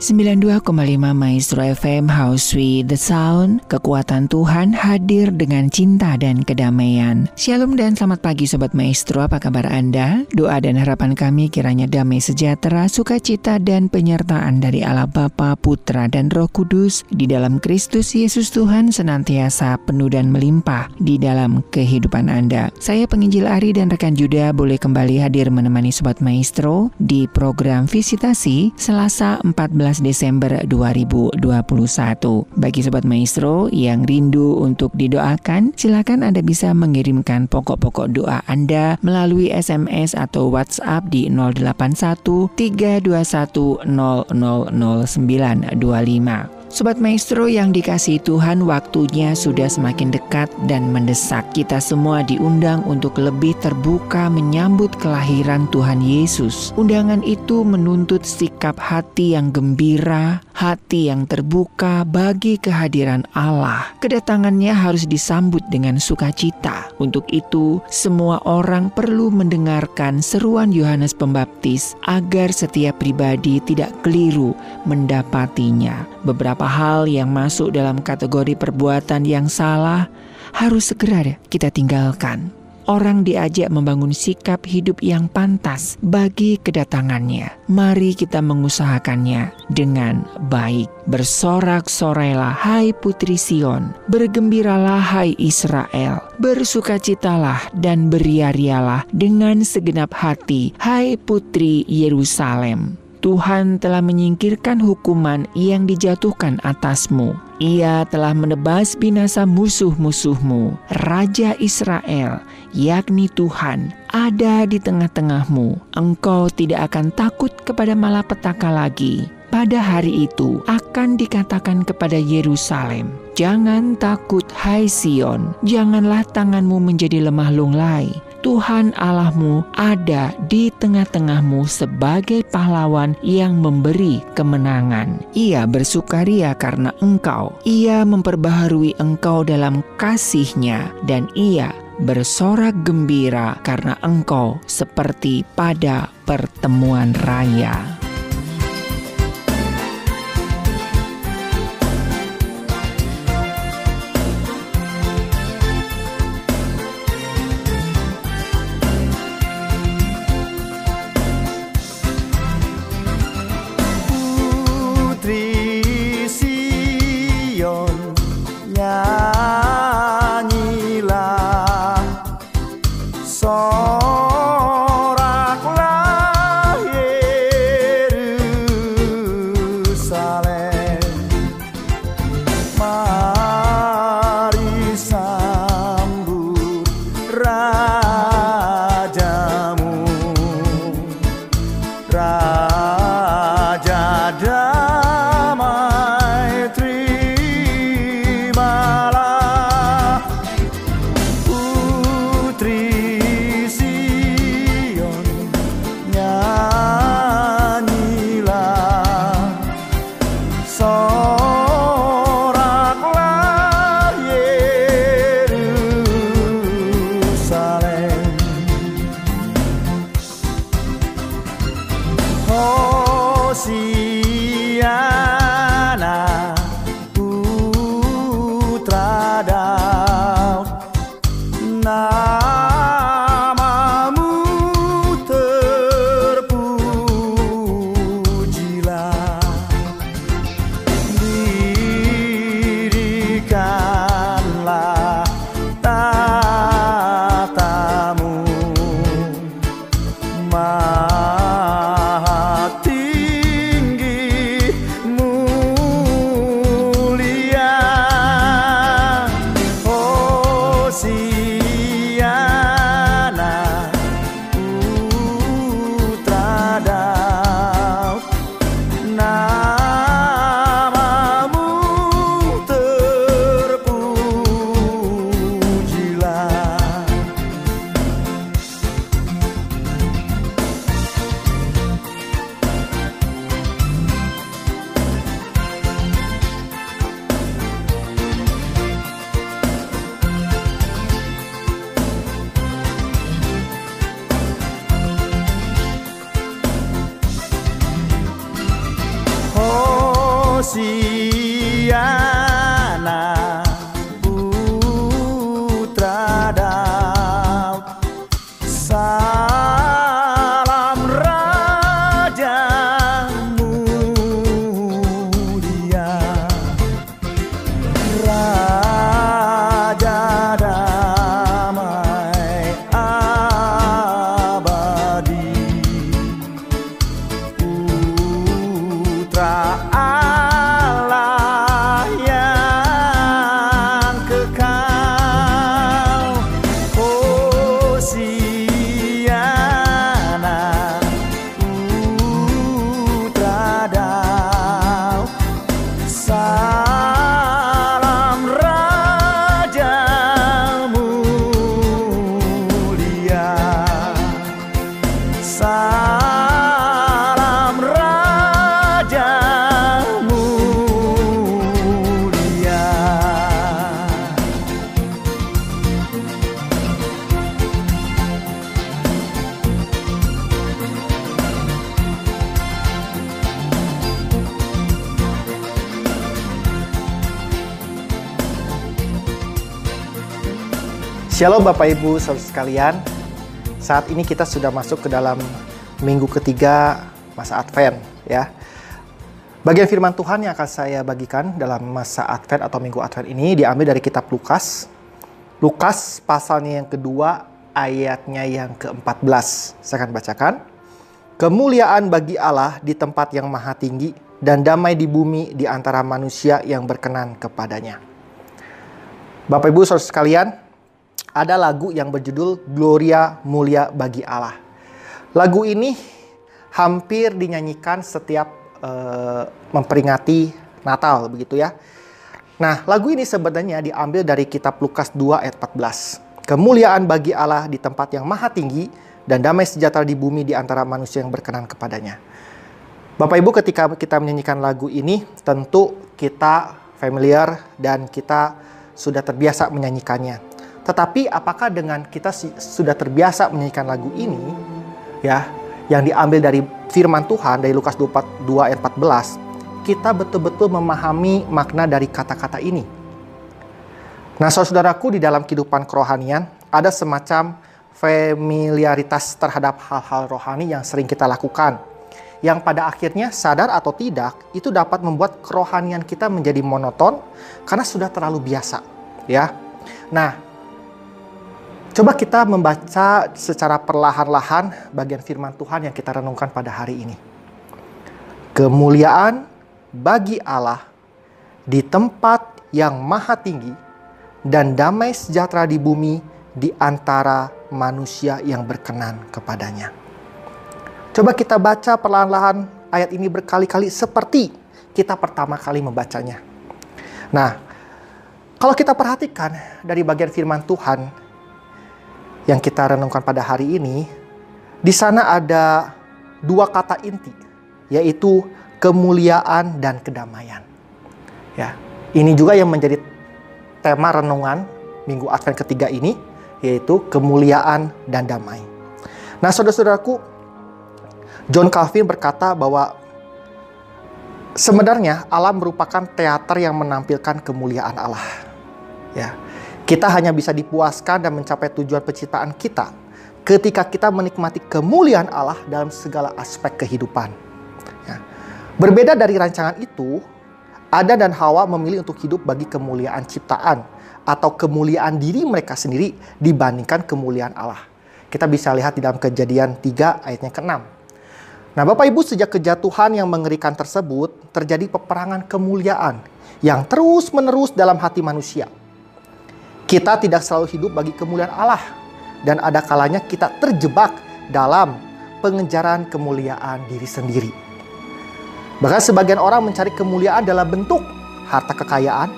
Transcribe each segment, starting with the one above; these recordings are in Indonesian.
92,5 Maestro FM House with the Sound. Kekuatan Tuhan hadir dengan cinta dan kedamaian. Shalom dan selamat pagi Sobat Maestro. Apa kabar Anda? Doa dan harapan kami kiranya damai sejahtera Sukacita dan penyertaan dari Allah Bapa, Putra dan Roh Kudus Di dalam Kristus Yesus Tuhan senantiasa penuh dan melimpah Di dalam kehidupan Anda. Saya penginjil Ari dan rekan Juda Boleh kembali hadir menemani Sobat Maestro Di program Visitasi Selasa 14 Desember 2021. Bagi Sobat Maestro yang rindu untuk didoakan, silakan Anda bisa mengirimkan pokok-pokok doa Anda melalui SMS atau WhatsApp di 081 321 000925. Sobat Maestro yang dikasih Tuhan waktunya sudah semakin dekat dan mendesak. Kita semua diundang untuk lebih terbuka menyambut kelahiran Tuhan Yesus. Undangan itu menuntut sikap hati yang gembira, hati yang terbuka bagi kehadiran Allah. Kedatangannya harus disambut dengan sukacita. Untuk itu, semua orang perlu mendengarkan seruan Yohanes Pembaptis agar setiap pribadi tidak keliru mendapatinya. Beberapa beberapa hal yang masuk dalam kategori perbuatan yang salah harus segera kita tinggalkan. Orang diajak membangun sikap hidup yang pantas bagi kedatangannya. Mari kita mengusahakannya dengan baik. Bersorak-sorailah hai putri Sion, bergembiralah hai Israel, bersukacitalah dan beriarialah dengan segenap hati hai putri Yerusalem. Tuhan telah menyingkirkan hukuman yang dijatuhkan atasmu. Ia telah menebas binasa musuh-musuhmu. Raja Israel, yakni Tuhan, ada di tengah-tengahmu. Engkau tidak akan takut kepada malapetaka lagi. Pada hari itu akan dikatakan kepada Yerusalem, "Jangan takut, hai Sion, janganlah tanganmu menjadi lemah lunglai." Tuhan Allahmu ada di tengah-tengahmu sebagai pahlawan yang memberi kemenangan. Ia bersukaria karena engkau. Ia memperbaharui engkau dalam kasihnya dan ia bersorak gembira karena engkau seperti pada pertemuan raya. Shalom Bapak Ibu saudara sekalian. Saat ini kita sudah masuk ke dalam minggu ketiga masa Advent ya. Bagian firman Tuhan yang akan saya bagikan dalam masa Advent atau minggu Advent ini diambil dari kitab Lukas. Lukas pasalnya yang kedua ayatnya yang ke-14. Saya akan bacakan. Kemuliaan bagi Allah di tempat yang maha tinggi dan damai di bumi di antara manusia yang berkenan kepadanya. Bapak Ibu saudara sekalian, ada lagu yang berjudul Gloria Mulia bagi Allah. Lagu ini hampir dinyanyikan setiap uh, memperingati Natal begitu ya. Nah, lagu ini sebenarnya diambil dari kitab Lukas 2 ayat 14. Kemuliaan bagi Allah di tempat yang maha tinggi dan damai sejahtera di bumi di antara manusia yang berkenan kepadanya. Bapak Ibu ketika kita menyanyikan lagu ini tentu kita familiar dan kita sudah terbiasa menyanyikannya. Tetapi apakah dengan kita sudah terbiasa menyanyikan lagu ini ya yang diambil dari firman Tuhan dari Lukas 2 ayat 14, kita betul-betul memahami makna dari kata-kata ini. Nah, saudaraku di dalam kehidupan kerohanian ada semacam familiaritas terhadap hal-hal rohani yang sering kita lakukan. Yang pada akhirnya sadar atau tidak itu dapat membuat kerohanian kita menjadi monoton karena sudah terlalu biasa, ya. Nah, Coba kita membaca secara perlahan-lahan bagian firman Tuhan yang kita renungkan pada hari ini. Kemuliaan bagi Allah di tempat yang maha tinggi dan damai sejahtera di bumi di antara manusia yang berkenan kepadanya. Coba kita baca perlahan-lahan ayat ini berkali-kali seperti kita pertama kali membacanya. Nah, kalau kita perhatikan dari bagian firman Tuhan, yang kita renungkan pada hari ini, di sana ada dua kata inti, yaitu kemuliaan dan kedamaian. Ya, ini juga yang menjadi tema renungan minggu Advent ketiga ini, yaitu kemuliaan dan damai. Nah, saudara-saudaraku, John Calvin berkata bahwa sebenarnya alam merupakan teater yang menampilkan kemuliaan Allah. Ya, kita hanya bisa dipuaskan dan mencapai tujuan penciptaan kita ketika kita menikmati kemuliaan Allah dalam segala aspek kehidupan. Ya. Berbeda dari rancangan itu, Ada dan Hawa memilih untuk hidup bagi kemuliaan ciptaan atau kemuliaan diri mereka sendiri dibandingkan kemuliaan Allah. Kita bisa lihat di dalam kejadian 3 ayatnya ke-6. Nah Bapak Ibu sejak kejatuhan yang mengerikan tersebut terjadi peperangan kemuliaan yang terus menerus dalam hati manusia. Kita tidak selalu hidup bagi kemuliaan Allah dan ada kalanya kita terjebak dalam pengejaran kemuliaan diri sendiri. Bahkan sebagian orang mencari kemuliaan dalam bentuk harta kekayaan,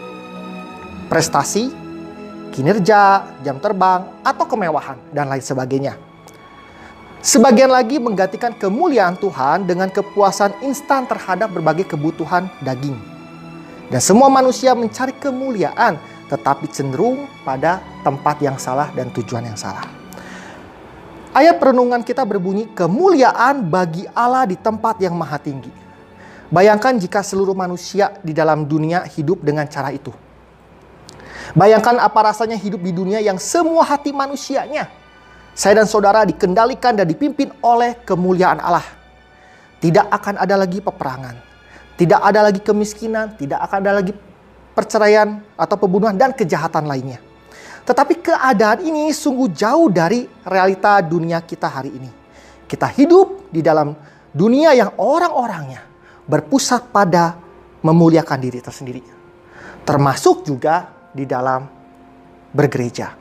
prestasi, kinerja, jam terbang, atau kemewahan, dan lain sebagainya. Sebagian lagi menggantikan kemuliaan Tuhan dengan kepuasan instan terhadap berbagai kebutuhan daging. Dan semua manusia mencari kemuliaan tetapi cenderung pada tempat yang salah dan tujuan yang salah. Ayat perenungan kita berbunyi kemuliaan bagi Allah di tempat yang maha tinggi. Bayangkan jika seluruh manusia di dalam dunia hidup dengan cara itu. Bayangkan apa rasanya hidup di dunia yang semua hati manusianya, saya dan saudara dikendalikan dan dipimpin oleh kemuliaan Allah. Tidak akan ada lagi peperangan, tidak ada lagi kemiskinan, tidak akan ada lagi perceraian atau pembunuhan dan kejahatan lainnya. Tetapi keadaan ini sungguh jauh dari realita dunia kita hari ini. Kita hidup di dalam dunia yang orang-orangnya berpusat pada memuliakan diri tersendiri. Termasuk juga di dalam bergereja.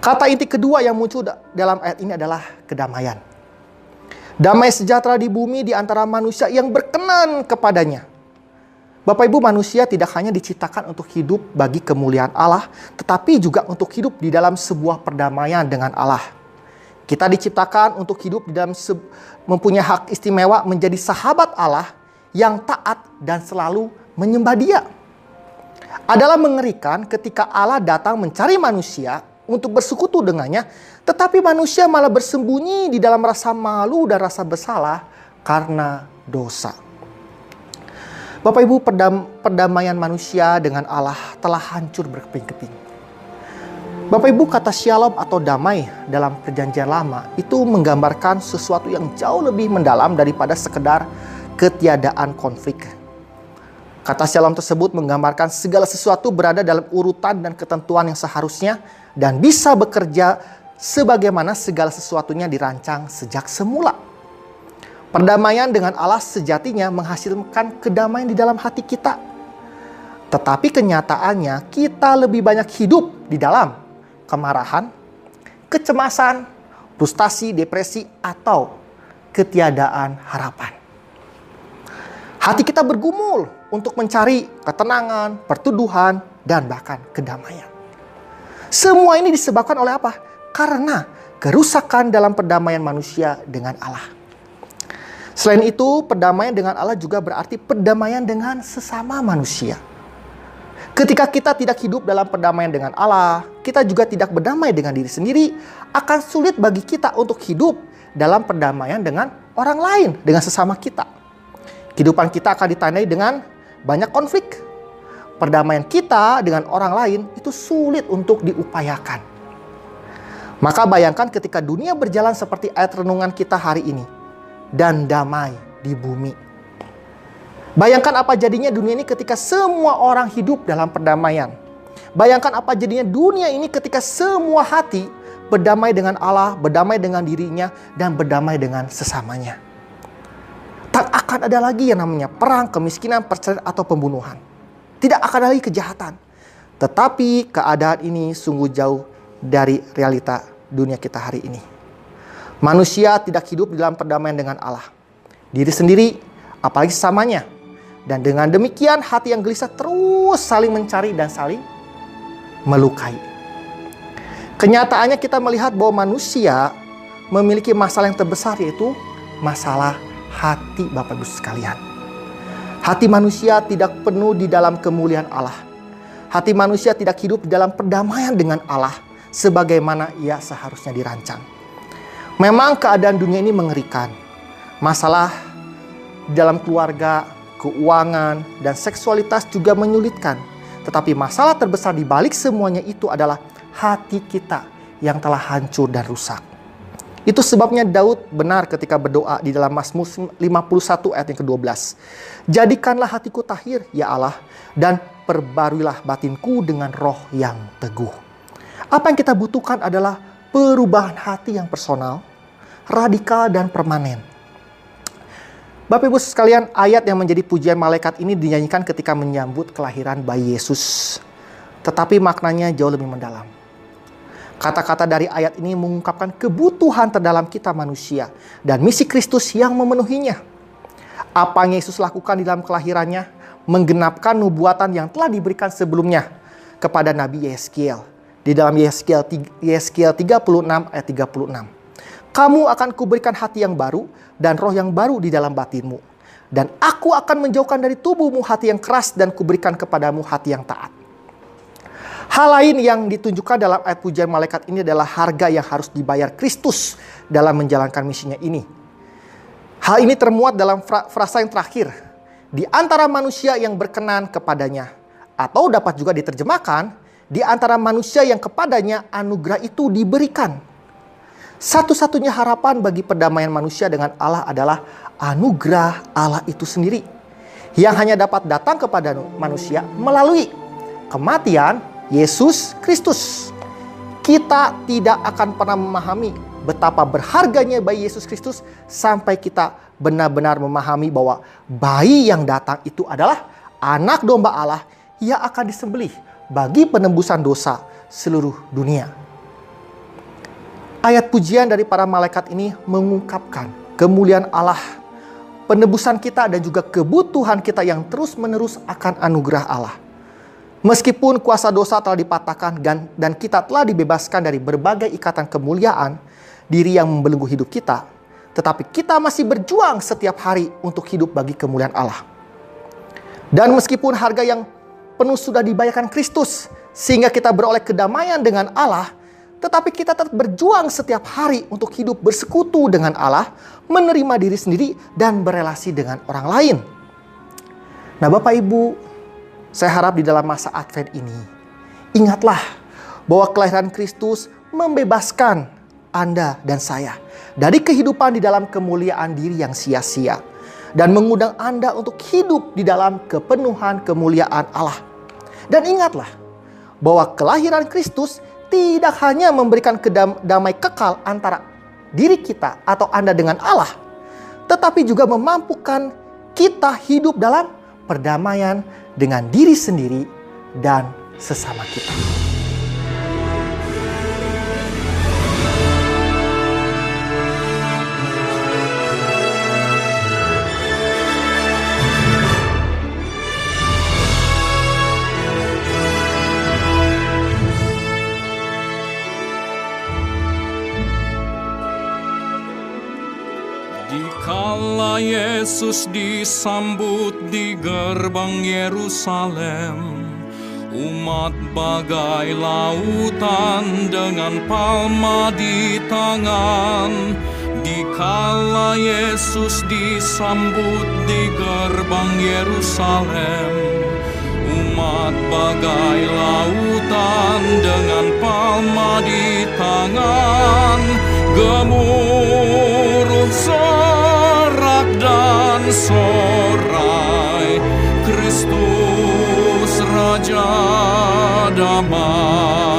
Kata inti kedua yang muncul dalam ayat ini adalah kedamaian. Damai sejahtera di bumi di antara manusia yang berkenan kepadanya. Bapak Ibu manusia tidak hanya diciptakan untuk hidup bagi kemuliaan Allah, tetapi juga untuk hidup di dalam sebuah perdamaian dengan Allah. Kita diciptakan untuk hidup di dalam mempunyai hak istimewa menjadi sahabat Allah yang taat dan selalu menyembah Dia. Adalah mengerikan ketika Allah datang mencari manusia untuk bersekutu dengannya, tetapi manusia malah bersembunyi di dalam rasa malu dan rasa bersalah karena dosa. Bapak Ibu, perdam, perdamaian manusia dengan Allah telah hancur berkeping-keping. Bapak Ibu kata shalom atau damai dalam perjanjian lama itu menggambarkan sesuatu yang jauh lebih mendalam daripada sekedar ketiadaan konflik. Kata shalom tersebut menggambarkan segala sesuatu berada dalam urutan dan ketentuan yang seharusnya dan bisa bekerja sebagaimana segala sesuatunya dirancang sejak semula. Perdamaian dengan Allah sejatinya menghasilkan kedamaian di dalam hati kita. Tetapi kenyataannya kita lebih banyak hidup di dalam kemarahan, kecemasan, frustasi, depresi, atau ketiadaan harapan. Hati kita bergumul untuk mencari ketenangan, pertuduhan, dan bahkan kedamaian. Semua ini disebabkan oleh apa? Karena kerusakan dalam perdamaian manusia dengan Allah. Selain itu, perdamaian dengan Allah juga berarti perdamaian dengan sesama manusia. Ketika kita tidak hidup dalam perdamaian dengan Allah, kita juga tidak berdamai dengan diri sendiri, akan sulit bagi kita untuk hidup dalam perdamaian dengan orang lain, dengan sesama kita. Kehidupan kita akan ditandai dengan banyak konflik. Perdamaian kita dengan orang lain itu sulit untuk diupayakan. Maka bayangkan ketika dunia berjalan seperti ayat renungan kita hari ini dan damai di bumi Bayangkan apa jadinya dunia ini ketika semua orang hidup dalam perdamaian. Bayangkan apa jadinya dunia ini ketika semua hati berdamai dengan Allah, berdamai dengan dirinya, dan berdamai dengan sesamanya. Tak akan ada lagi yang namanya perang, kemiskinan, perceraian, atau pembunuhan. Tidak akan ada lagi kejahatan. Tetapi keadaan ini sungguh jauh dari realita dunia kita hari ini. Manusia tidak hidup dalam perdamaian dengan Allah. Diri sendiri, apalagi sesamanya dan dengan demikian hati yang gelisah terus saling mencari dan saling melukai. Kenyataannya kita melihat bahwa manusia memiliki masalah yang terbesar yaitu masalah hati Bapak Ibu sekalian. Hati manusia tidak penuh di dalam kemuliaan Allah. Hati manusia tidak hidup di dalam perdamaian dengan Allah sebagaimana ia seharusnya dirancang. Memang keadaan dunia ini mengerikan. Masalah dalam keluarga, keuangan, dan seksualitas juga menyulitkan. Tetapi masalah terbesar di balik semuanya itu adalah hati kita yang telah hancur dan rusak. Itu sebabnya Daud benar ketika berdoa di dalam Mazmur 51 ayat yang ke-12. Jadikanlah hatiku tahir, ya Allah, dan perbaruilah batinku dengan roh yang teguh. Apa yang kita butuhkan adalah perubahan hati yang personal, radikal, dan permanen Bapak Ibu sekalian, ayat yang menjadi pujian malaikat ini dinyanyikan ketika menyambut kelahiran bayi Yesus. Tetapi maknanya jauh lebih mendalam. Kata-kata dari ayat ini mengungkapkan kebutuhan terdalam kita manusia dan misi Kristus yang memenuhinya. Apa yang Yesus lakukan di dalam kelahirannya menggenapkan nubuatan yang telah diberikan sebelumnya kepada Nabi Yeskiel. Di dalam Yeskiel, Yeskiel 36 ayat 36 kamu akan kuberikan hati yang baru dan roh yang baru di dalam batinmu. Dan aku akan menjauhkan dari tubuhmu hati yang keras dan kuberikan kepadamu hati yang taat. Hal lain yang ditunjukkan dalam ayat pujian malaikat ini adalah harga yang harus dibayar Kristus dalam menjalankan misinya ini. Hal ini termuat dalam frasa yang terakhir. Di antara manusia yang berkenan kepadanya. Atau dapat juga diterjemahkan, di antara manusia yang kepadanya anugerah itu diberikan satu-satunya harapan bagi perdamaian manusia dengan Allah adalah anugerah Allah itu sendiri. Yang hanya dapat datang kepada manusia melalui kematian Yesus Kristus. Kita tidak akan pernah memahami betapa berharganya bayi Yesus Kristus sampai kita benar-benar memahami bahwa bayi yang datang itu adalah anak domba Allah yang akan disembelih bagi penembusan dosa seluruh dunia. Ayat pujian dari para malaikat ini mengungkapkan kemuliaan Allah, penebusan kita dan juga kebutuhan kita yang terus-menerus akan anugerah Allah. Meskipun kuasa dosa telah dipatahkan dan, dan kita telah dibebaskan dari berbagai ikatan kemuliaan, diri yang membelenggu hidup kita, tetapi kita masih berjuang setiap hari untuk hidup bagi kemuliaan Allah. Dan meskipun harga yang penuh sudah dibayarkan Kristus, sehingga kita beroleh kedamaian dengan Allah, tetapi kita tetap berjuang setiap hari untuk hidup bersekutu dengan Allah, menerima diri sendiri, dan berelasi dengan orang lain. Nah, Bapak Ibu, saya harap di dalam masa Advent ini, ingatlah bahwa kelahiran Kristus membebaskan Anda dan saya dari kehidupan di dalam kemuliaan diri yang sia-sia dan mengundang Anda untuk hidup di dalam kepenuhan kemuliaan Allah. Dan ingatlah bahwa kelahiran Kristus tidak hanya memberikan kedamai kekal antara diri kita atau Anda dengan Allah, tetapi juga memampukan kita hidup dalam perdamaian dengan diri sendiri dan sesama kita. Yesus disambut di gerbang Yerusalem. Umat bagai lautan dengan palma di tangan. Dikala Yesus disambut di gerbang Yerusalem Umat bagai lautan dengan palma di tangan. Gemuruh dan sorai Kristus Raja damai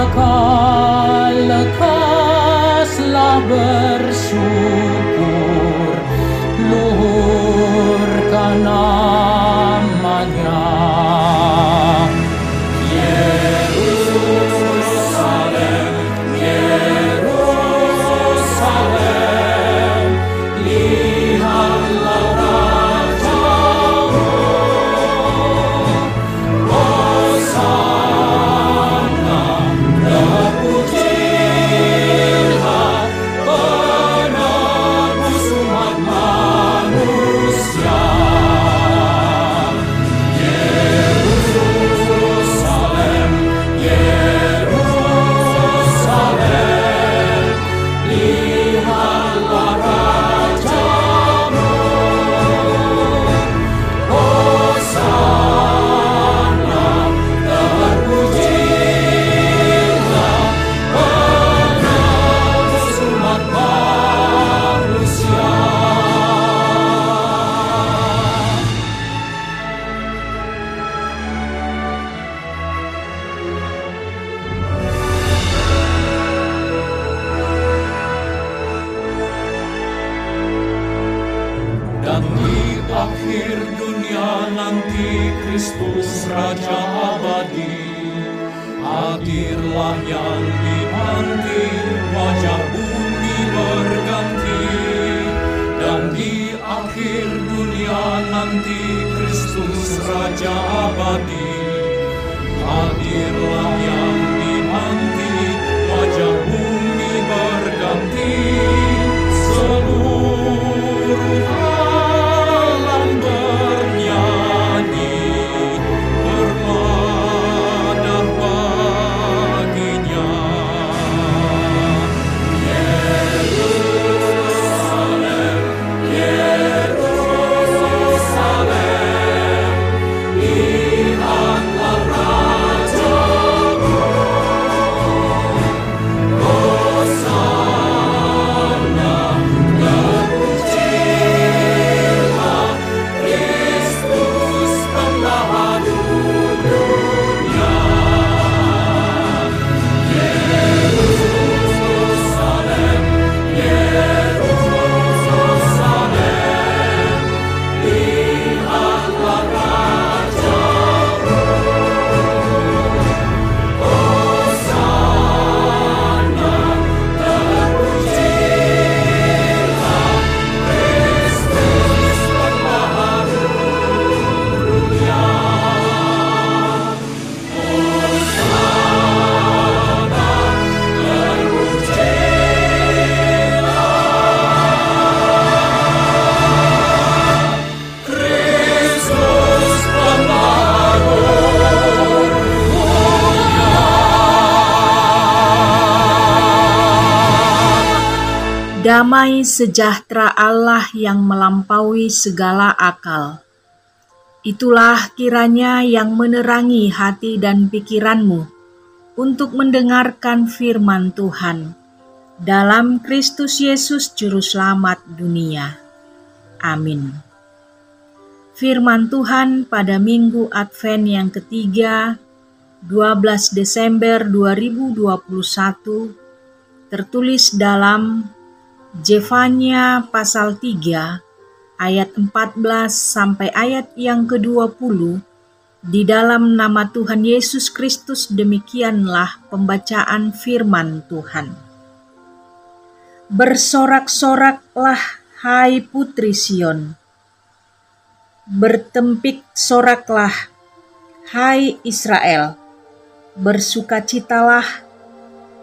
Maka lekaslah bersyukur. Luhurkan nanti Kristus Raja abadi. Hadirlah yang Damai sejahtera Allah yang melampaui segala akal. Itulah kiranya yang menerangi hati dan pikiranmu untuk mendengarkan firman Tuhan dalam Kristus Yesus Juru Selamat dunia. Amin. Firman Tuhan pada Minggu Advent yang ketiga, 12 Desember 2021, tertulis dalam Jefanya pasal 3 ayat 14 sampai ayat yang ke-20 di dalam nama Tuhan Yesus Kristus demikianlah pembacaan firman Tuhan. Bersorak-soraklah hai putri Sion. Bertempik soraklah hai Israel. Bersukacitalah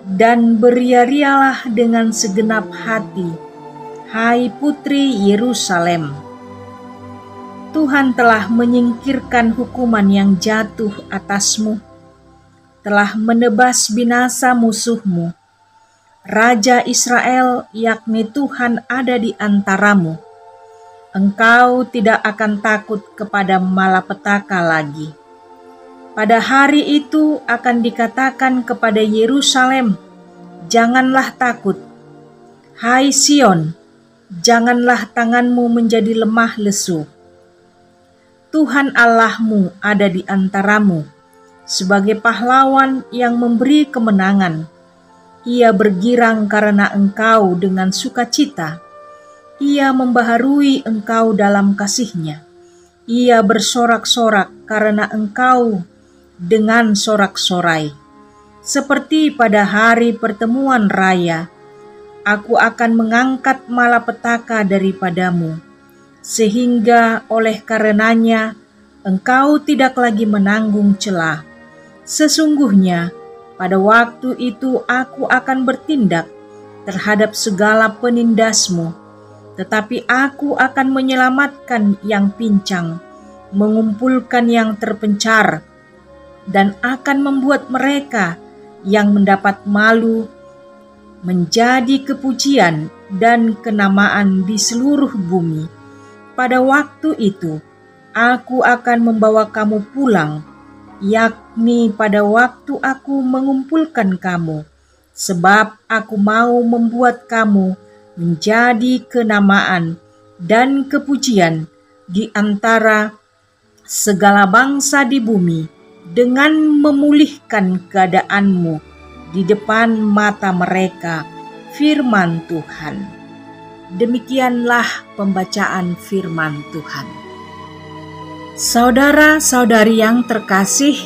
dan beria-rialah dengan segenap hati, hai putri Yerusalem. Tuhan telah menyingkirkan hukuman yang jatuh atasmu, telah menebas binasa musuhmu. Raja Israel, yakni Tuhan, ada di antaramu. Engkau tidak akan takut kepada malapetaka lagi pada hari itu akan dikatakan kepada Yerusalem, "Janganlah takut, hai Sion, janganlah tanganmu menjadi lemah lesu. Tuhan Allahmu ada di antaramu sebagai pahlawan yang memberi kemenangan. Ia bergirang karena engkau dengan sukacita. Ia membaharui engkau dalam kasihnya. Ia bersorak-sorak karena engkau dengan sorak-sorai. Seperti pada hari pertemuan raya, aku akan mengangkat malapetaka daripadamu, sehingga oleh karenanya engkau tidak lagi menanggung celah. Sesungguhnya, pada waktu itu aku akan bertindak terhadap segala penindasmu, tetapi aku akan menyelamatkan yang pincang, mengumpulkan yang terpencar, dan akan membuat mereka yang mendapat malu menjadi kepujian dan kenamaan di seluruh bumi. Pada waktu itu, aku akan membawa kamu pulang, yakni pada waktu aku mengumpulkan kamu, sebab aku mau membuat kamu menjadi kenamaan dan kepujian di antara segala bangsa di bumi dengan memulihkan keadaanmu di depan mata mereka, firman Tuhan. Demikianlah pembacaan firman Tuhan. Saudara-saudari yang terkasih,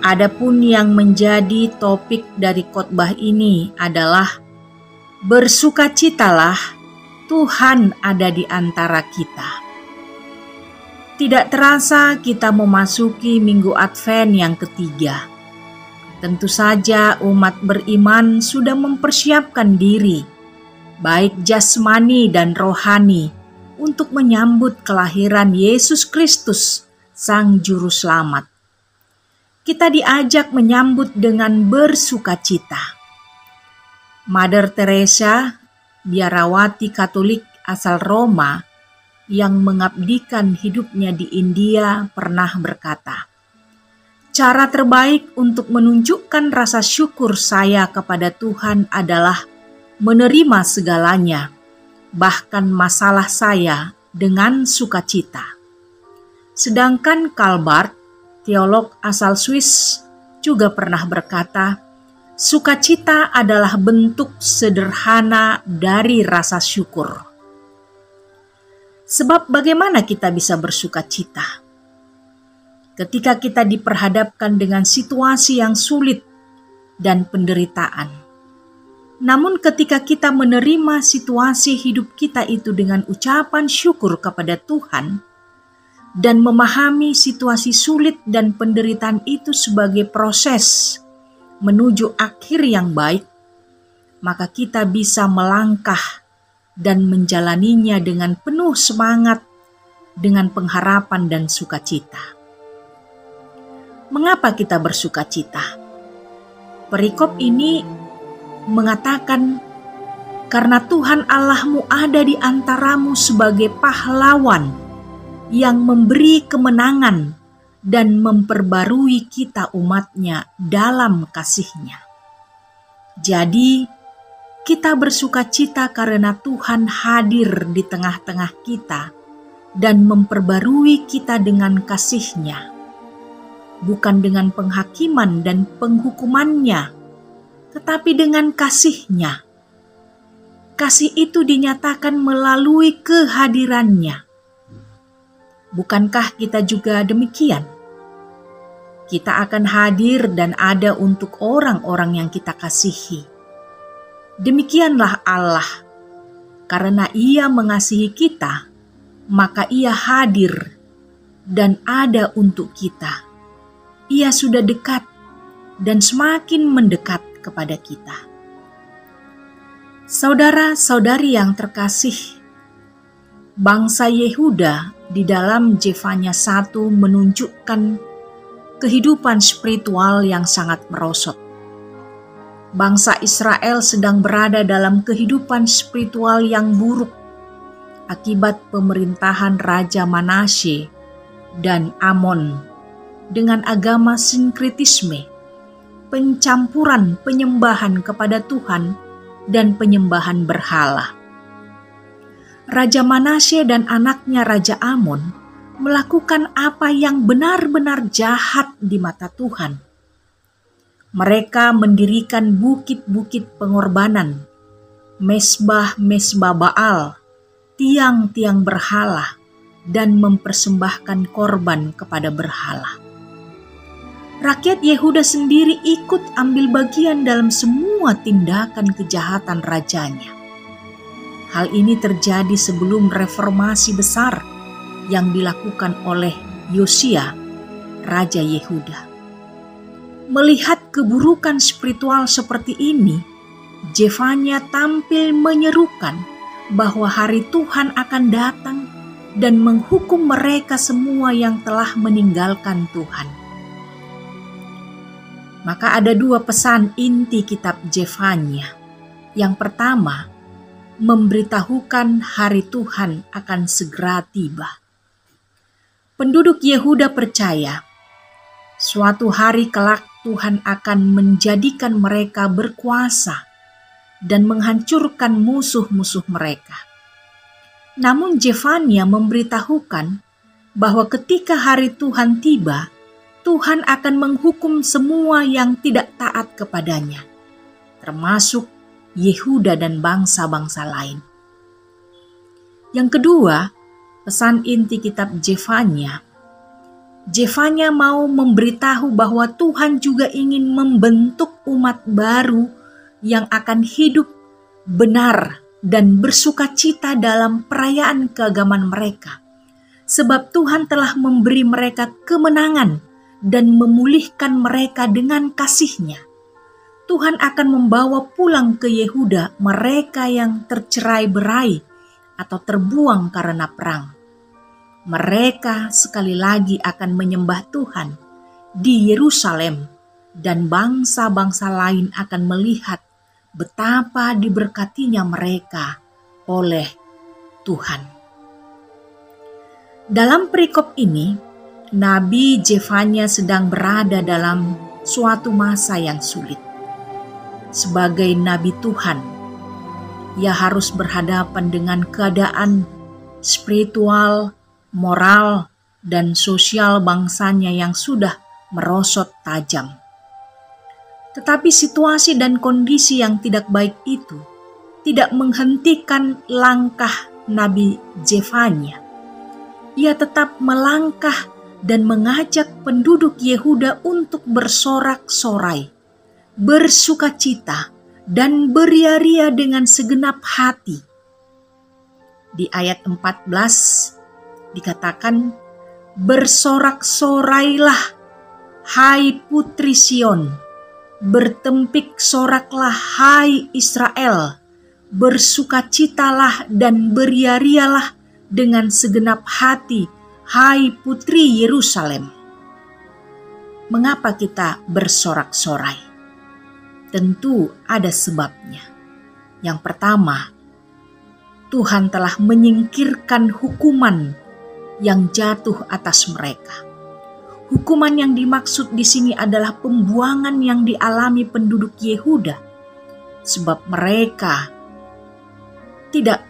adapun yang menjadi topik dari khotbah ini adalah bersukacitalah Tuhan ada di antara kita. Tidak terasa kita memasuki minggu Advent yang ketiga. Tentu saja umat beriman sudah mempersiapkan diri, baik jasmani dan rohani, untuk menyambut kelahiran Yesus Kristus, Sang Juru Selamat. Kita diajak menyambut dengan bersukacita. Mother Teresa, biarawati Katolik asal Roma, yang mengabdikan hidupnya di India pernah berkata, "Cara terbaik untuk menunjukkan rasa syukur saya kepada Tuhan adalah menerima segalanya, bahkan masalah saya, dengan sukacita." Sedangkan Kalbart, teolog asal Swiss, juga pernah berkata, "Sukacita adalah bentuk sederhana dari rasa syukur." Sebab bagaimana kita bisa bersuka cita? Ketika kita diperhadapkan dengan situasi yang sulit dan penderitaan. Namun ketika kita menerima situasi hidup kita itu dengan ucapan syukur kepada Tuhan dan memahami situasi sulit dan penderitaan itu sebagai proses menuju akhir yang baik, maka kita bisa melangkah dan menjalaninya dengan penuh semangat, dengan pengharapan dan sukacita. Mengapa kita bersukacita? Perikop ini mengatakan karena Tuhan Allahmu ada di antaramu sebagai pahlawan yang memberi kemenangan dan memperbarui kita umatnya dalam kasihnya. Jadi, kita bersuka cita karena Tuhan hadir di tengah-tengah kita dan memperbarui kita dengan kasihnya, bukan dengan penghakiman dan penghukumannya, tetapi dengan kasihnya. Kasih itu dinyatakan melalui kehadirannya. Bukankah kita juga demikian? kita akan hadir dan ada untuk orang-orang yang kita kasihi. Demikianlah Allah, karena Ia mengasihi kita, maka Ia hadir dan ada untuk kita. Ia sudah dekat dan semakin mendekat kepada kita. Saudara-saudari yang terkasih, bangsa Yehuda di dalam Jevanya 1 menunjukkan kehidupan spiritual yang sangat merosot. Bangsa Israel sedang berada dalam kehidupan spiritual yang buruk akibat pemerintahan Raja Manasye dan Amon dengan agama sinkritisme, pencampuran penyembahan kepada Tuhan dan penyembahan berhala. Raja Manasye dan anaknya Raja Amon melakukan apa yang benar-benar jahat di mata Tuhan. Mereka mendirikan bukit-bukit pengorbanan, mesbah-mesbah Baal, tiang-tiang berhala, dan mempersembahkan korban kepada berhala. Rakyat Yehuda sendiri ikut ambil bagian dalam semua tindakan kejahatan rajanya. Hal ini terjadi sebelum reformasi besar yang dilakukan oleh Yosia, Raja Yehuda. Melihat keburukan spiritual seperti ini, Jevanya tampil menyerukan bahwa hari Tuhan akan datang dan menghukum mereka semua yang telah meninggalkan Tuhan. Maka ada dua pesan inti kitab Jevanya. Yang pertama, memberitahukan hari Tuhan akan segera tiba. Penduduk Yehuda percaya suatu hari kelak Tuhan akan menjadikan mereka berkuasa dan menghancurkan musuh-musuh mereka. Namun Jevania memberitahukan bahwa ketika hari Tuhan tiba, Tuhan akan menghukum semua yang tidak taat kepadanya, termasuk Yehuda dan bangsa-bangsa lain. Yang kedua, pesan inti kitab Jevanya, Jevanya mau memberitahu bahwa Tuhan juga ingin membentuk umat baru yang akan hidup benar dan bersuka cita dalam perayaan keagamaan mereka. Sebab Tuhan telah memberi mereka kemenangan dan memulihkan mereka dengan kasihnya. Tuhan akan membawa pulang ke Yehuda mereka yang tercerai berai atau terbuang karena perang mereka sekali lagi akan menyembah Tuhan di Yerusalem, dan bangsa-bangsa lain akan melihat betapa diberkatinya mereka oleh Tuhan. Dalam perikop ini, Nabi Jevanya sedang berada dalam suatu masa yang sulit. Sebagai nabi Tuhan, ia harus berhadapan dengan keadaan spiritual moral, dan sosial bangsanya yang sudah merosot tajam. Tetapi situasi dan kondisi yang tidak baik itu tidak menghentikan langkah Nabi Jevanya. Ia tetap melangkah dan mengajak penduduk Yehuda untuk bersorak-sorai, bersuka cita, dan beria-ria dengan segenap hati. Di ayat 14 dikatakan, Bersorak-sorailah, hai putri Sion, bertempik soraklah, hai Israel, bersukacitalah dan beriarialah dengan segenap hati, hai putri Yerusalem. Mengapa kita bersorak-sorai? Tentu ada sebabnya, Yang pertama, Tuhan telah menyingkirkan hukuman yang jatuh atas mereka. Hukuman yang dimaksud di sini adalah pembuangan yang dialami penduduk Yehuda, sebab mereka tidak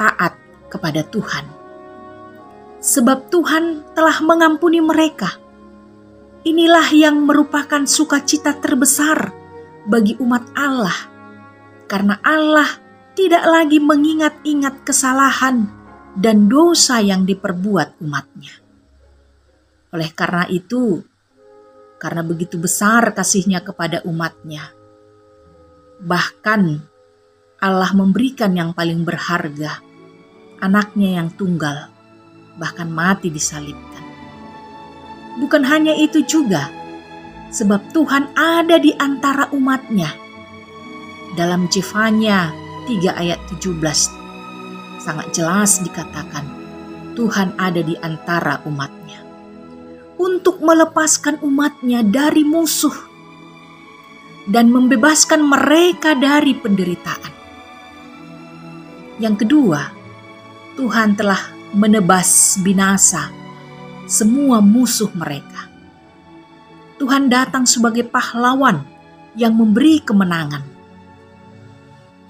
taat kepada Tuhan. Sebab Tuhan telah mengampuni mereka. Inilah yang merupakan sukacita terbesar bagi umat Allah, karena Allah tidak lagi mengingat-ingat kesalahan dan dosa yang diperbuat umatnya. Oleh karena itu, karena begitu besar kasihnya kepada umatnya, bahkan Allah memberikan yang paling berharga, anaknya yang tunggal, bahkan mati disalibkan. Bukan hanya itu juga, sebab Tuhan ada di antara umatnya. Dalam Jefanya 3 ayat 17, sangat jelas dikatakan, Tuhan ada di antara umatnya untuk melepaskan umatnya dari musuh dan membebaskan mereka dari penderitaan. Yang kedua, Tuhan telah menebas binasa semua musuh mereka. Tuhan datang sebagai pahlawan yang memberi kemenangan.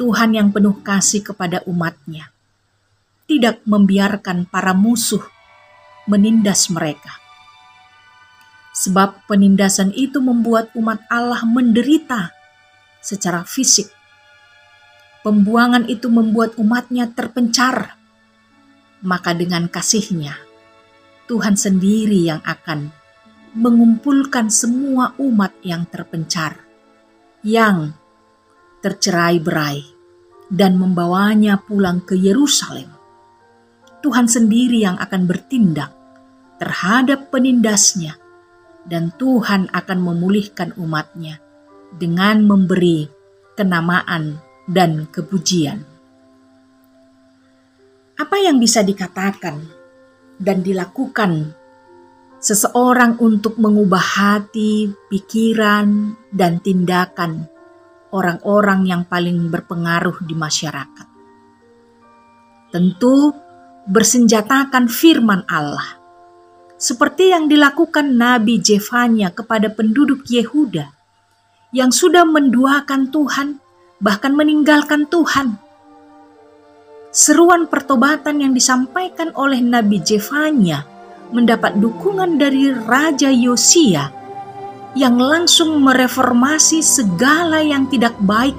Tuhan yang penuh kasih kepada umatnya tidak membiarkan para musuh menindas mereka sebab penindasan itu membuat umat Allah menderita secara fisik. Pembuangan itu membuat umatnya terpencar. Maka dengan kasihnya, Tuhan sendiri yang akan mengumpulkan semua umat yang terpencar, yang tercerai-berai, dan membawanya pulang ke Yerusalem. Tuhan sendiri yang akan bertindak terhadap penindasnya dan Tuhan akan memulihkan umatnya dengan memberi kenamaan dan kepujian. Apa yang bisa dikatakan dan dilakukan seseorang untuk mengubah hati, pikiran, dan tindakan orang-orang yang paling berpengaruh di masyarakat? Tentu bersenjatakan firman Allah seperti yang dilakukan Nabi Jefanya kepada penduduk Yehuda yang sudah menduakan Tuhan, bahkan meninggalkan Tuhan. Seruan pertobatan yang disampaikan oleh Nabi Jefanya mendapat dukungan dari Raja Yosia yang langsung mereformasi segala yang tidak baik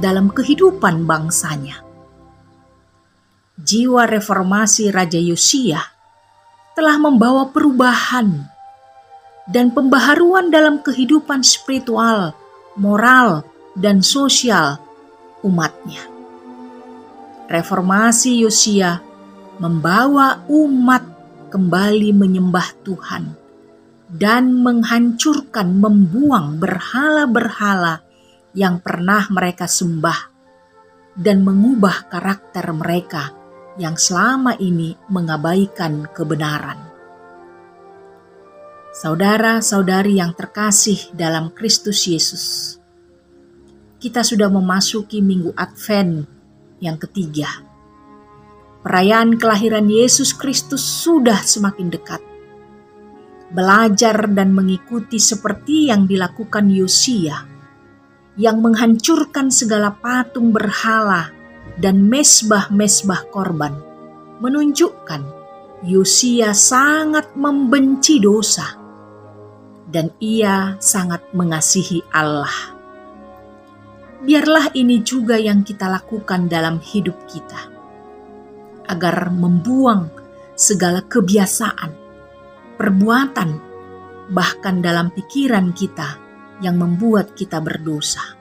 dalam kehidupan bangsanya. Jiwa reformasi Raja Yosia telah membawa perubahan dan pembaharuan dalam kehidupan spiritual, moral, dan sosial umatnya. Reformasi Yosia membawa umat kembali menyembah Tuhan dan menghancurkan, membuang berhala-berhala yang pernah mereka sembah dan mengubah karakter mereka yang selama ini mengabaikan kebenaran. Saudara-saudari yang terkasih dalam Kristus Yesus, kita sudah memasuki minggu Advent yang ketiga. Perayaan kelahiran Yesus Kristus sudah semakin dekat. Belajar dan mengikuti seperti yang dilakukan Yosia, yang menghancurkan segala patung berhala dan mesbah-mesbah korban menunjukkan Yosia sangat membenci dosa dan ia sangat mengasihi Allah. Biarlah ini juga yang kita lakukan dalam hidup kita, agar membuang segala kebiasaan, perbuatan, bahkan dalam pikiran kita yang membuat kita berdosa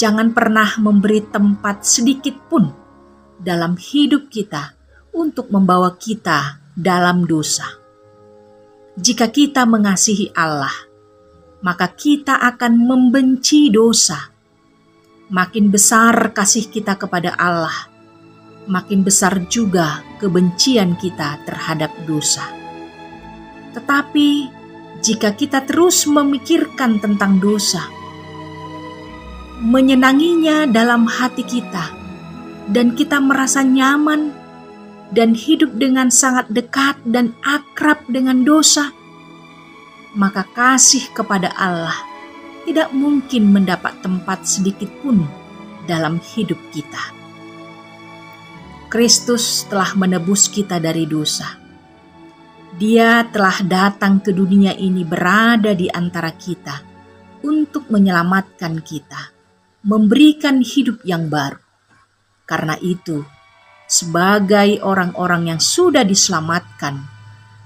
jangan pernah memberi tempat sedikit pun dalam hidup kita untuk membawa kita dalam dosa. Jika kita mengasihi Allah, maka kita akan membenci dosa. Makin besar kasih kita kepada Allah, makin besar juga kebencian kita terhadap dosa. Tetapi jika kita terus memikirkan tentang dosa, menyenanginya dalam hati kita, dan kita merasa nyaman dan hidup dengan sangat dekat dan akrab dengan dosa, maka kasih kepada Allah tidak mungkin mendapat tempat sedikit pun dalam hidup kita. Kristus telah menebus kita dari dosa. Dia telah datang ke dunia ini berada di antara kita untuk menyelamatkan kita memberikan hidup yang baru. Karena itu, sebagai orang-orang yang sudah diselamatkan,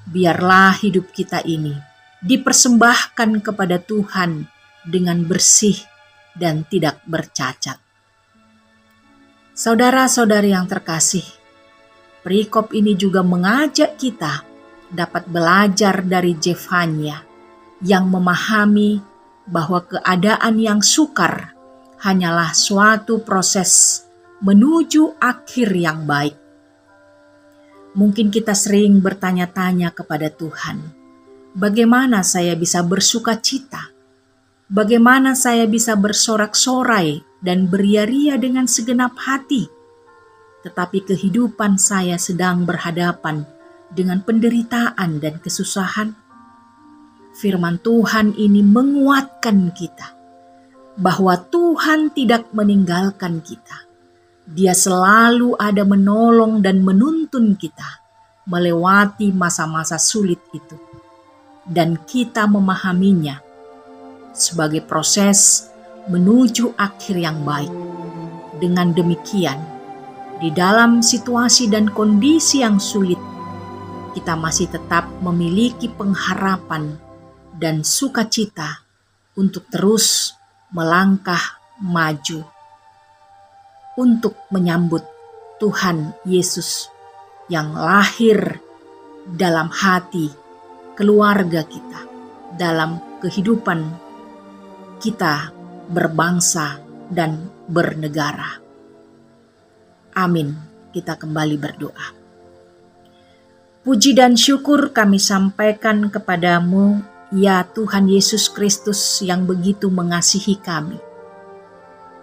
biarlah hidup kita ini dipersembahkan kepada Tuhan dengan bersih dan tidak bercacat. Saudara-saudari yang terkasih, perikop ini juga mengajak kita dapat belajar dari Jefanya yang memahami bahwa keadaan yang sukar hanyalah suatu proses menuju akhir yang baik. Mungkin kita sering bertanya-tanya kepada Tuhan, bagaimana saya bisa bersuka cita? Bagaimana saya bisa bersorak-sorai dan beria-ria dengan segenap hati? Tetapi kehidupan saya sedang berhadapan dengan penderitaan dan kesusahan. Firman Tuhan ini menguatkan kita bahwa Tuhan tidak meninggalkan kita. Dia selalu ada menolong dan menuntun kita melewati masa-masa sulit itu, dan kita memahaminya sebagai proses menuju akhir yang baik. Dengan demikian, di dalam situasi dan kondisi yang sulit, kita masih tetap memiliki pengharapan dan sukacita untuk terus melangkah maju untuk menyambut Tuhan Yesus yang lahir dalam hati keluarga kita, dalam kehidupan kita berbangsa dan bernegara. Amin. Kita kembali berdoa. Puji dan syukur kami sampaikan kepadamu Ya Tuhan Yesus Kristus yang begitu mengasihi kami.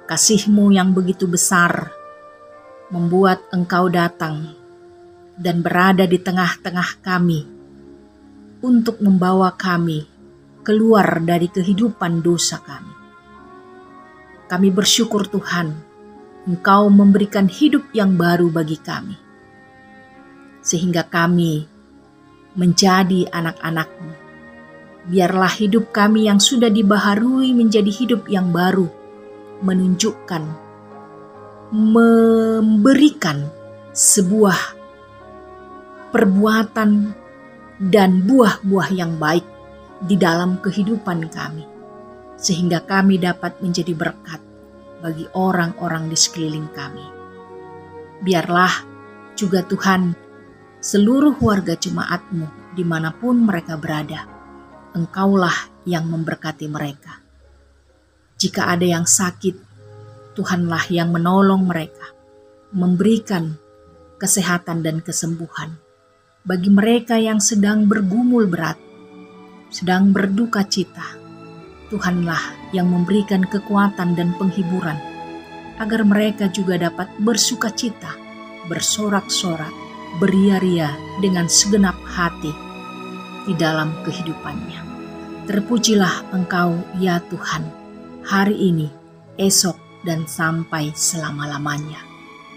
Kasihmu yang begitu besar membuat engkau datang dan berada di tengah-tengah kami untuk membawa kami keluar dari kehidupan dosa kami. Kami bersyukur Tuhan, Engkau memberikan hidup yang baru bagi kami. Sehingga kami menjadi anak-anakmu biarlah hidup kami yang sudah dibaharui menjadi hidup yang baru, menunjukkan, memberikan sebuah perbuatan dan buah-buah yang baik di dalam kehidupan kami, sehingga kami dapat menjadi berkat bagi orang-orang di sekeliling kami. Biarlah juga Tuhan seluruh warga jemaatmu di mana pun mereka berada, Engkaulah yang memberkati mereka. Jika ada yang sakit, Tuhanlah yang menolong mereka, memberikan kesehatan dan kesembuhan bagi mereka yang sedang bergumul berat, sedang berduka cita. Tuhanlah yang memberikan kekuatan dan penghiburan agar mereka juga dapat bersuka cita, bersorak-sorak, beria-ria dengan segenap hati di dalam kehidupannya. Terpujilah Engkau, ya Tuhan, hari ini, esok, dan sampai selama-lamanya.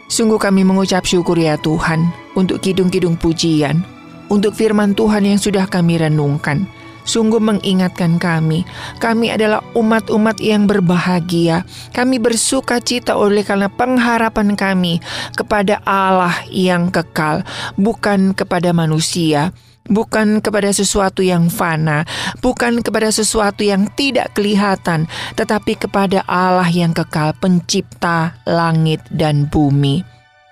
Sungguh kami mengucap syukur ya Tuhan untuk kidung-kidung pujian, untuk firman Tuhan yang sudah kami renungkan. Sungguh mengingatkan kami, kami adalah umat-umat yang berbahagia. Kami bersuka cita oleh karena pengharapan kami kepada Allah yang kekal, bukan kepada manusia bukan kepada sesuatu yang fana, bukan kepada sesuatu yang tidak kelihatan, tetapi kepada Allah yang kekal, Pencipta langit dan bumi.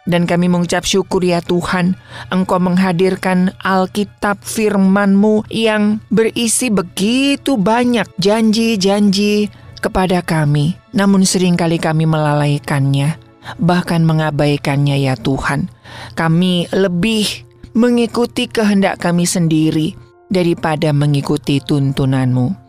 Dan kami mengucap syukur ya Tuhan, Engkau menghadirkan Alkitab firman-Mu yang berisi begitu banyak janji-janji kepada kami. Namun sering kali kami melalaikannya, bahkan mengabaikannya ya Tuhan. Kami lebih mengikuti kehendak kami sendiri daripada mengikuti tuntunanmu.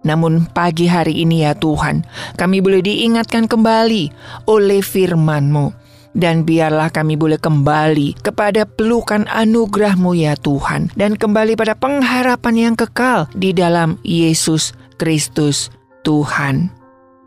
Namun pagi hari ini ya Tuhan, kami boleh diingatkan kembali oleh firman-Mu. Dan biarlah kami boleh kembali kepada pelukan anugerah-Mu ya Tuhan. Dan kembali pada pengharapan yang kekal di dalam Yesus Kristus Tuhan.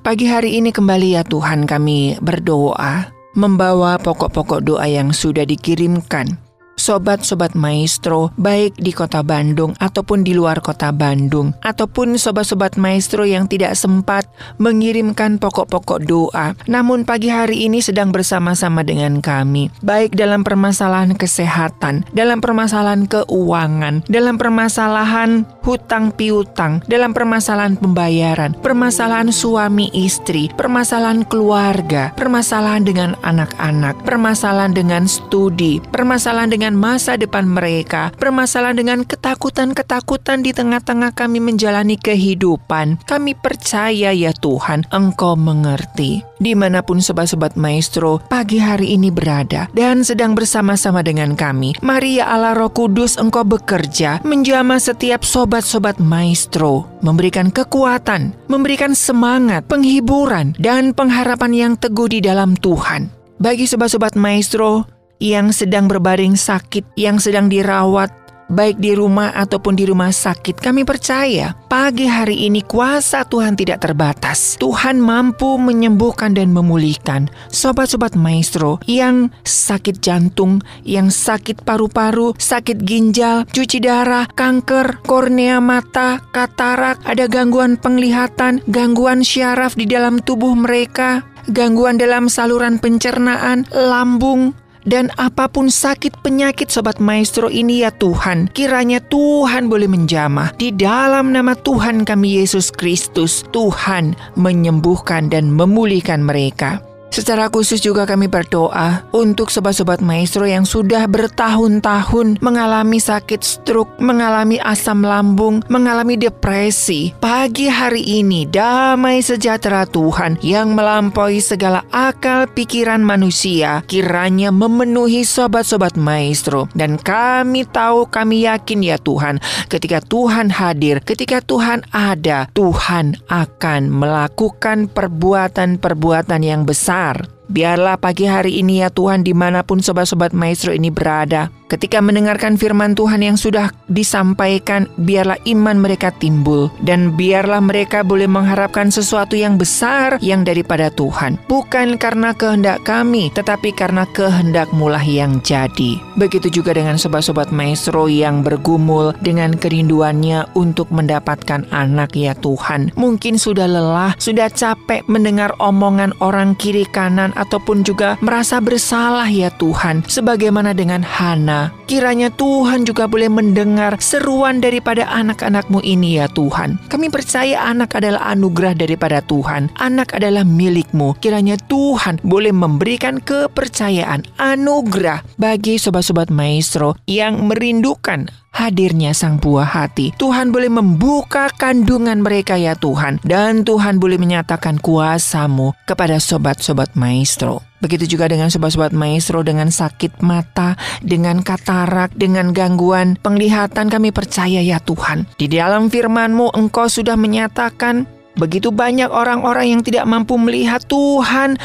Pagi hari ini kembali ya Tuhan kami berdoa, membawa pokok-pokok doa yang sudah dikirimkan sobat-sobat maestro baik di kota Bandung ataupun di luar kota Bandung ataupun sobat-sobat maestro yang tidak sempat mengirimkan pokok-pokok doa namun pagi hari ini sedang bersama-sama dengan kami baik dalam permasalahan kesehatan, dalam permasalahan keuangan, dalam permasalahan hutang piutang, dalam permasalahan pembayaran, permasalahan suami istri, permasalahan keluarga, permasalahan dengan anak-anak, permasalahan dengan studi, permasalahan dengan masa depan mereka, permasalahan dengan ketakutan-ketakutan di tengah-tengah kami menjalani kehidupan. Kami percaya ya Tuhan, Engkau mengerti. Di mana pun sobat-sobat maestro pagi hari ini berada dan sedang bersama-sama dengan kami, Maria Allah Roh Kudus Engkau bekerja menjamah setiap sobat-sobat maestro, memberikan kekuatan, memberikan semangat, penghiburan, dan pengharapan yang teguh di dalam Tuhan. Bagi sobat-sobat maestro yang sedang berbaring sakit, yang sedang dirawat, baik di rumah ataupun di rumah sakit, kami percaya pagi hari ini kuasa Tuhan tidak terbatas. Tuhan mampu menyembuhkan dan memulihkan sobat-sobat maestro yang sakit jantung, yang sakit paru-paru, sakit ginjal, cuci darah, kanker, kornea mata, katarak, ada gangguan penglihatan, gangguan syaraf di dalam tubuh mereka, gangguan dalam saluran pencernaan, lambung, dan apa pun sakit penyakit Sobat Maestro ini ya Tuhan, kiranya Tuhan boleh menjamah. Di dalam nama Tuhan kami Yesus Kristus, Tuhan menyembuhkan dan memulihkan mereka. Secara khusus juga kami berdoa untuk sobat-sobat maestro yang sudah bertahun-tahun mengalami sakit stroke, mengalami asam lambung, mengalami depresi. Pagi hari ini damai sejahtera Tuhan yang melampaui segala akal pikiran manusia kiranya memenuhi sobat-sobat maestro. Dan kami tahu, kami yakin ya Tuhan, ketika Tuhan hadir, ketika Tuhan ada, Tuhan akan melakukan perbuatan-perbuatan yang besar Biarlah pagi hari ini ya Tuhan di mana pun sobat-sobat maestro ini berada Ketika mendengarkan firman Tuhan yang sudah disampaikan, biarlah iman mereka timbul dan biarlah mereka boleh mengharapkan sesuatu yang besar yang daripada Tuhan. Bukan karena kehendak kami, tetapi karena kehendak mulah yang jadi. Begitu juga dengan sobat-sobat maestro yang bergumul dengan kerinduannya untuk mendapatkan anak ya Tuhan. Mungkin sudah lelah, sudah capek mendengar omongan orang kiri kanan ataupun juga merasa bersalah ya Tuhan. Sebagaimana dengan Hana Kiranya Tuhan juga boleh mendengar seruan daripada anak-anakmu ini ya Tuhan. Kami percaya anak adalah anugerah daripada Tuhan. Anak adalah milikmu. Kiranya Tuhan boleh memberikan kepercayaan, anugerah bagi sobat-sobat maestro yang merindukan hadirnya sang buah hati. Tuhan boleh membuka kandungan mereka ya Tuhan. Dan Tuhan boleh menyatakan kuasamu kepada sobat-sobat maestro. Begitu juga dengan sobat-sobat maestro dengan sakit mata, dengan katarak, dengan gangguan penglihatan kami percaya ya Tuhan. Di dalam firman-Mu Engkau sudah menyatakan begitu banyak orang-orang yang tidak mampu melihat Tuhan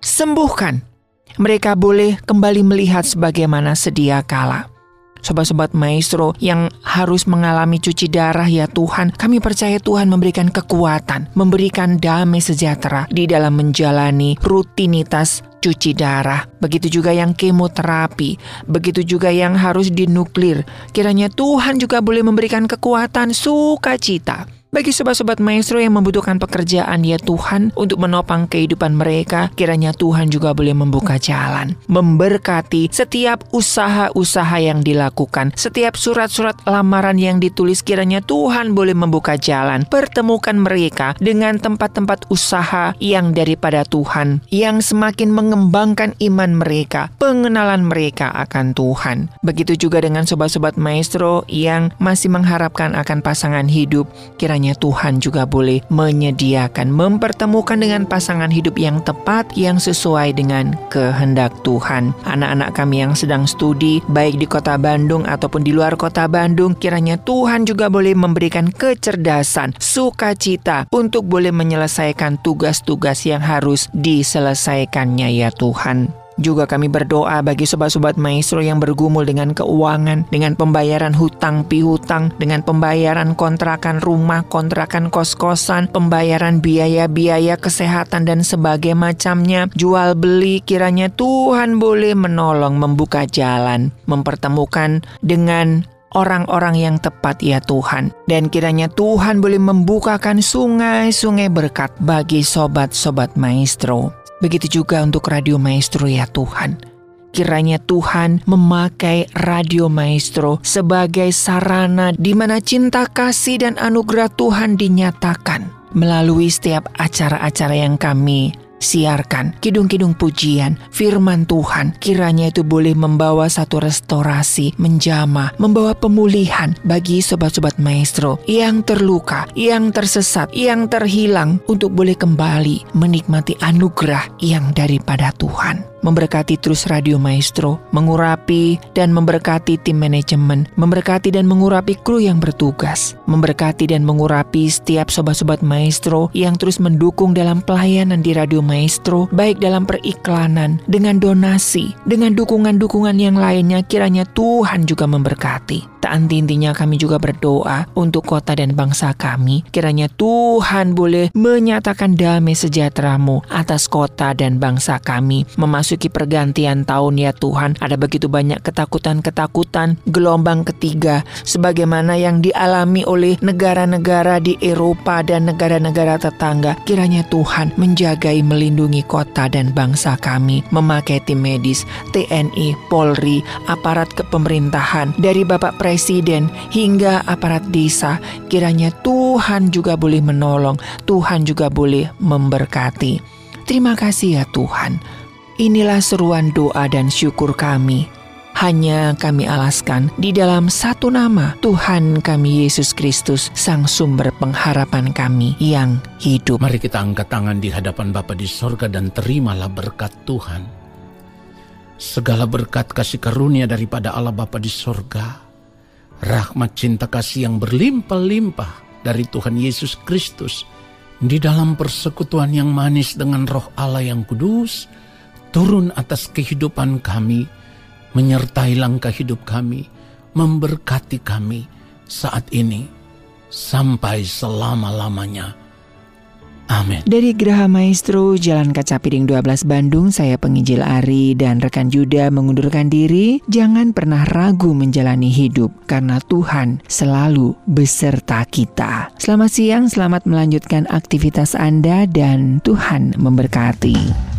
sembuhkan. Mereka boleh kembali melihat sebagaimana sedia kala sobat-sobat maestro yang harus mengalami cuci darah ya Tuhan, kami percaya Tuhan memberikan kekuatan, memberikan damai sejahtera di dalam menjalani rutinitas cuci darah. Begitu juga yang kemoterapi, begitu juga yang harus dinuklir. Kiranya Tuhan juga boleh memberikan kekuatan sukacita bagi sobat-sobat maestro yang membutuhkan pekerjaan ya Tuhan untuk menopang kehidupan mereka, kiranya Tuhan juga boleh membuka jalan, memberkati setiap usaha-usaha yang dilakukan, setiap surat-surat lamaran yang ditulis kiranya Tuhan boleh membuka jalan, pertemukan mereka dengan tempat-tempat usaha yang daripada Tuhan, yang semakin mengembangkan iman mereka, pengenalan mereka akan Tuhan. Begitu juga dengan sobat-sobat maestro yang masih mengharapkan akan pasangan hidup, kiranya kiranya Tuhan juga boleh menyediakan, mempertemukan dengan pasangan hidup yang tepat, yang sesuai dengan kehendak Tuhan. Anak-anak kami yang sedang studi, baik di kota Bandung ataupun di luar kota Bandung, kiranya Tuhan juga boleh memberikan kecerdasan, sukacita untuk boleh menyelesaikan tugas-tugas yang harus diselesaikannya ya Tuhan. Juga kami berdoa bagi sobat-sobat maestro yang bergumul dengan keuangan, dengan pembayaran hutang pihutang, dengan pembayaran kontrakan rumah, kontrakan kos-kosan, pembayaran biaya-biaya kesehatan dan sebagainya macamnya, jual beli kiranya Tuhan boleh menolong membuka jalan, mempertemukan dengan orang-orang yang tepat ya Tuhan. Dan kiranya Tuhan boleh membukakan sungai-sungai berkat bagi sobat-sobat maestro. Begitu juga untuk Radio Maestro ya Tuhan. Kiranya Tuhan memakai Radio Maestro sebagai sarana di mana cinta kasih dan anugerah Tuhan dinyatakan melalui setiap acara-acara yang kami siarkan kidung-kidung pujian, firman Tuhan, kiranya itu boleh membawa satu restorasi, menjama, membawa pemulihan bagi sobat-sobat maestro yang terluka, yang tersesat, yang terhilang untuk boleh kembali menikmati anugerah yang daripada Tuhan memberkati terus Radio Maestro, mengurapi dan memberkati tim manajemen, memberkati dan mengurapi kru yang bertugas, memberkati dan mengurapi setiap sobat-sobat Maestro yang terus mendukung dalam pelayanan di Radio Maestro, baik dalam periklanan, dengan donasi, dengan dukungan-dukungan yang lainnya kiranya Tuhan juga memberkati. Tak intinya kami juga berdoa untuk kota dan bangsa kami. Kiranya Tuhan boleh menyatakan damai sejahteramu atas kota dan bangsa kami. Memasuki pergantian tahun ya Tuhan. Ada begitu banyak ketakutan-ketakutan gelombang ketiga. Sebagaimana yang dialami oleh negara-negara di Eropa dan negara-negara tetangga. Kiranya Tuhan menjagai melindungi kota dan bangsa kami. Memakai tim medis, TNI, Polri, aparat kepemerintahan, dari Bapak Presiden presiden hingga aparat desa, kiranya Tuhan juga boleh menolong, Tuhan juga boleh memberkati. Terima kasih ya Tuhan. Inilah seruan doa dan syukur kami. Hanya kami alaskan di dalam satu nama Tuhan kami Yesus Kristus, Sang Sumber pengharapan kami yang hidup. Mari kita angkat tangan di hadapan Bapa di sorga dan terimalah berkat Tuhan. Segala berkat kasih karunia daripada Allah Bapa di sorga, rahmat cinta kasih yang berlimpah-limpah dari Tuhan Yesus Kristus di dalam persekutuan yang manis dengan roh Allah yang kudus turun atas kehidupan kami, menyertai langkah hidup kami, memberkati kami saat ini sampai selama-lamanya. Amin. Dari Geraha Maestro Jalan Kaca Piring 12 Bandung, saya penginjil Ari dan rekan Yuda mengundurkan diri. Jangan pernah ragu menjalani hidup karena Tuhan selalu beserta kita. Selamat siang, selamat melanjutkan aktivitas Anda dan Tuhan memberkati.